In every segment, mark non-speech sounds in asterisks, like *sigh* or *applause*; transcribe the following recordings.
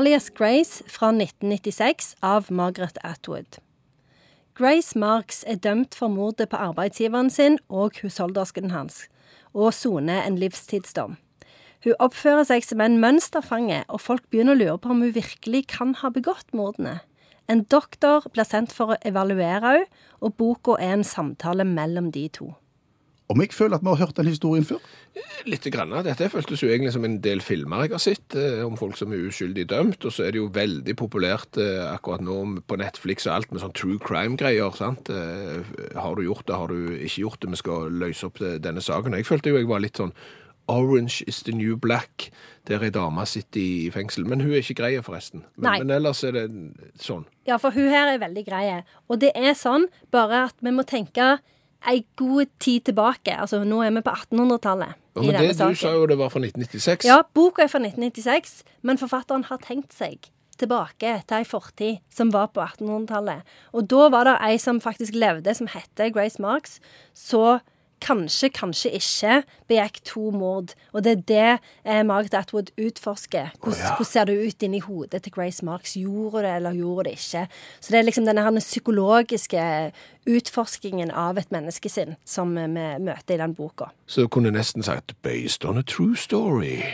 alias Grace fra 1996 av Margaret Atwood. Grace Marks er dømt for mordet på arbeidsgiveren sin og husholdersken hans, og soner en livstidsdom. Hun oppfører seg som en mønsterfange, og folk begynner å lure på om hun virkelig kan ha begått mordene. En doktor blir sendt for å evaluere henne, og boka er en samtale mellom de to. Om jeg føler at vi har hørt den historien før? Litt grann. Dette føltes jo egentlig som en del filmer jeg har sett eh, om folk som er uskyldig dømt, og så er det jo veldig populært eh, akkurat nå på Netflix og alt med sånn true crime-greier. sant? Eh, har du gjort det, har du ikke gjort det, vi skal løse opp denne saken. Jeg følte jo jeg var litt sånn Orange is the new black, der ei dame sitter i fengsel. Men hun er ikke grei, forresten. Men, Nei. men ellers er det sånn. Ja, for hun her er veldig grei. Og det er sånn, bare at vi må tenke ei god tid tilbake. Altså, nå er vi på 1800-tallet Ja, i denne det, saken. du sa jo det var fra 1996. Ja, boka er fra 1996, men forfatteren har tenkt seg tilbake til ei fortid som var på 1800-tallet. Og da var det ei som faktisk levde, som heter Grace Marks, så kanskje, kanskje ikke begikk to mord. Og det er det eh, Margaret Atwood utforsker. Hvordan, hvordan ser det ut inni hodet til Grace Marks? Gjorde det, eller gjorde det ikke? Så det er liksom denne her psykologiske utforskingen av et menneskesinn som eh, vi møter i den boka. Så du kunne nesten sagt 'based on a true story'.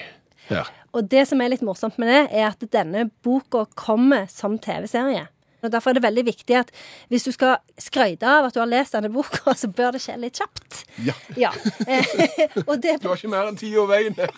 Her. Og det som er litt morsomt med det, er at denne boka kommer som TV-serie. Og Derfor er det veldig viktig at hvis du skal skryte av at du har lest denne boka, så bør det skje litt kjapt. Ja. Ja. Eh, det, Du har ikke mer enn ti år veien her.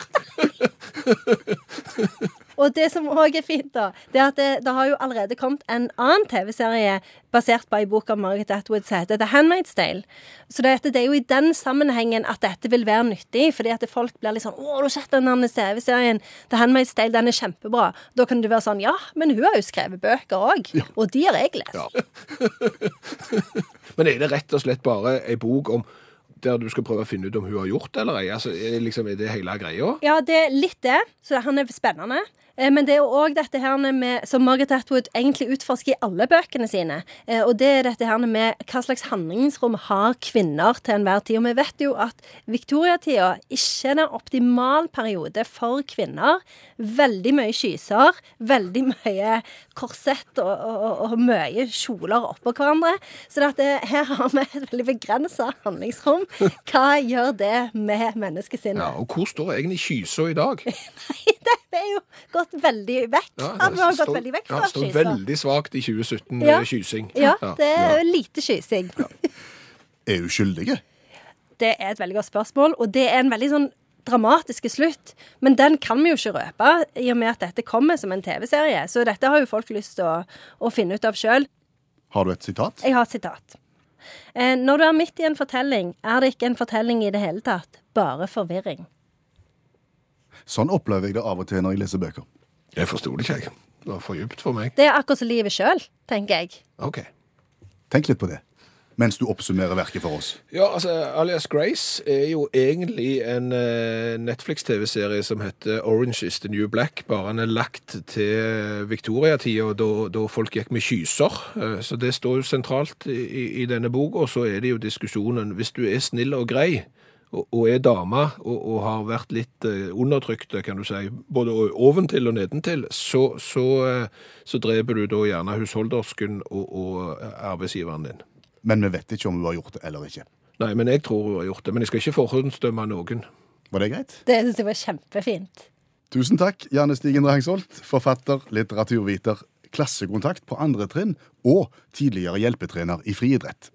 *laughs* og det som òg er fint, da, det er at det, det har jo allerede kommet en annen TV-serie basert på ei bok av Margaret Atwood som heter The Handmaid's Tale. Så det, det er jo i den sammenhengen at dette vil være nyttig, fordi at folk blir litt sånn 'Å, har sett den TV-serien? The Handmaid's Tale, den er kjempebra.' Da kan du være sånn 'Ja, men hun har jo skrevet bøker òg, og de har jeg lest'. *laughs* Men er det rett og slett bare ei bok om der du skal prøve å finne ut om hun har gjort det eller ei? Altså, er, liksom, er det hele greia? Ja, det er litt det, så han er spennende. Eh, Men det er jo òg dette her med, som Margaret Atwood egentlig utforsker i alle bøkene sine. Eh, Og det er dette her med hva slags handlingsrom har kvinner til enhver tid. Og vi vet jo at viktoriatida ikke er en optimal periode for kvinner. Veldig mye kyser, veldig mye korsett og, og, og mye kjoler oppå hverandre. Så det at her har vi et veldig begrensa handlingsrom. *laughs* Hva gjør det med menneskesinnet? Ja, og hvor står egentlig kysa i dag? *laughs* Nei, det er jo gått veldig vekk. Ja, det, har står- gått veldig vekk ja, fra det står skysa. veldig svakt i 2017, Ja. eh, kysing. Ja, det er ja. lite skysing. *laughs* Er uskyldige? Det er et veldig godt spørsmål, og det er en veldig sånn dramatiske slutt. Men den kan vi jo ikke røpe, i og med at dette kommer som en TV-serie. Så dette har jo folk lyst til å, å finne ut av sjøl. Har du et sitat? Jeg har et sitat. Eh, Når du er midt i en fortelling, er det ikke en fortelling i det hele tatt, bare forvirring. Sånn opplever jeg det av og til når jeg leser bøker. Jeg forsto det ikke, jeg. Det var for djupt for meg. Det er akkurat som livet sjøl, tenker jeg. OK. Tenk litt på det mens du oppsummerer verket for oss. Ja, altså, Alias Grace er jo egentlig en eh, Netflix-TV-serie som heter Orange is the New Black, bare den er lagt til Victoria-tida, da, da folk gikk med kyser. Eh, så det står jo sentralt i, i denne boka, og så er det jo diskusjonen hvis du er snill og grei, og, er dame, og, og har vært litt eh, undertrykt, kan du si, både oventil og nedentil, så, så, så dreper du da gjerne husholdersken og, og arbeidsgiveren din. Men vi vet ikke om hun har gjort det eller ikke. Nei, men jeg tror hun har gjort det. Men jeg skal ikke forhåndsdømme noen. Var det greit? Det syns jeg var kjempefint. Tusen takk, Janne Stigen Drangsholt, forfatter, litteraturviter, klassekontakt på andre trinn og tidligere hjelpetrener i friidrett.